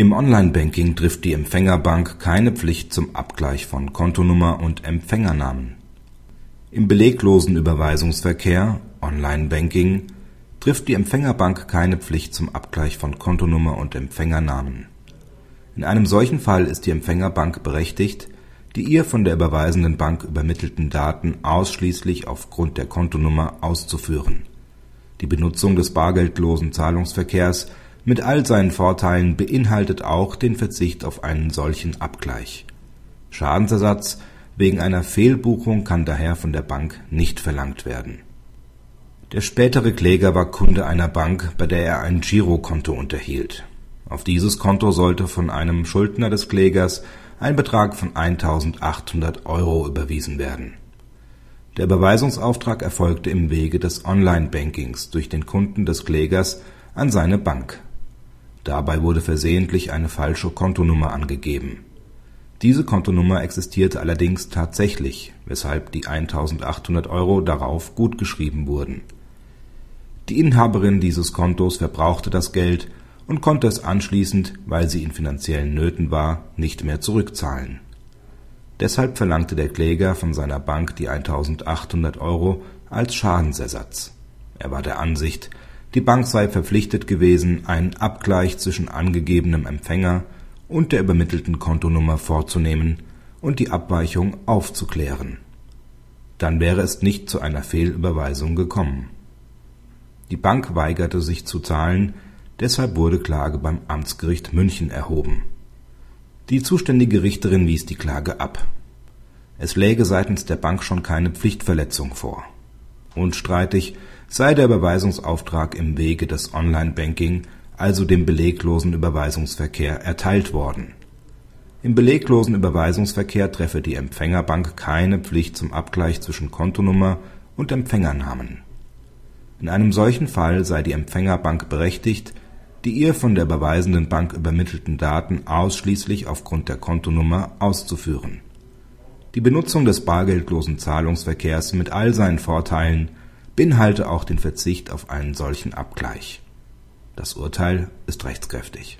Im Online-Banking trifft die Empfängerbank keine Pflicht zum Abgleich von Kontonummer und Empfängernamen. Im beleglosen Überweisungsverkehr (Online-Banking) trifft die Empfängerbank keine Pflicht zum Abgleich von Kontonummer und Empfängernamen. In einem solchen Fall ist die Empfängerbank berechtigt, die ihr von der überweisenden Bank übermittelten Daten ausschließlich aufgrund der Kontonummer auszuführen. Die Benutzung des bargeldlosen Zahlungsverkehrs mit all seinen Vorteilen beinhaltet auch den Verzicht auf einen solchen Abgleich. Schadensersatz wegen einer Fehlbuchung kann daher von der Bank nicht verlangt werden. Der spätere Kläger war Kunde einer Bank, bei der er ein Girokonto unterhielt. Auf dieses Konto sollte von einem Schuldner des Klägers ein Betrag von 1.800 Euro überwiesen werden. Der Überweisungsauftrag erfolgte im Wege des Online-Bankings durch den Kunden des Klägers an seine Bank Dabei wurde versehentlich eine falsche Kontonummer angegeben. Diese Kontonummer existierte allerdings tatsächlich, weshalb die 1.800 Euro darauf gutgeschrieben wurden. Die Inhaberin dieses Kontos verbrauchte das Geld und konnte es anschließend, weil sie in finanziellen Nöten war, nicht mehr zurückzahlen. Deshalb verlangte der Kläger von seiner Bank die 1.800 Euro als Schadensersatz. Er war der Ansicht die Bank sei verpflichtet gewesen, einen Abgleich zwischen angegebenem Empfänger und der übermittelten Kontonummer vorzunehmen und die Abweichung aufzuklären. Dann wäre es nicht zu einer Fehlüberweisung gekommen. Die Bank weigerte sich zu zahlen, deshalb wurde Klage beim Amtsgericht München erhoben. Die zuständige Richterin wies die Klage ab. Es läge seitens der Bank schon keine Pflichtverletzung vor. Unstreitig sei der Überweisungsauftrag im Wege des Online-Banking, also dem beleglosen Überweisungsverkehr, erteilt worden. Im beleglosen Überweisungsverkehr treffe die Empfängerbank keine Pflicht zum Abgleich zwischen Kontonummer und Empfängernamen. In einem solchen Fall sei die Empfängerbank berechtigt, die ihr von der überweisenden Bank übermittelten Daten ausschließlich aufgrund der Kontonummer auszuführen. Die Benutzung des bargeldlosen Zahlungsverkehrs mit all seinen Vorteilen beinhalte auch den Verzicht auf einen solchen Abgleich. Das Urteil ist rechtskräftig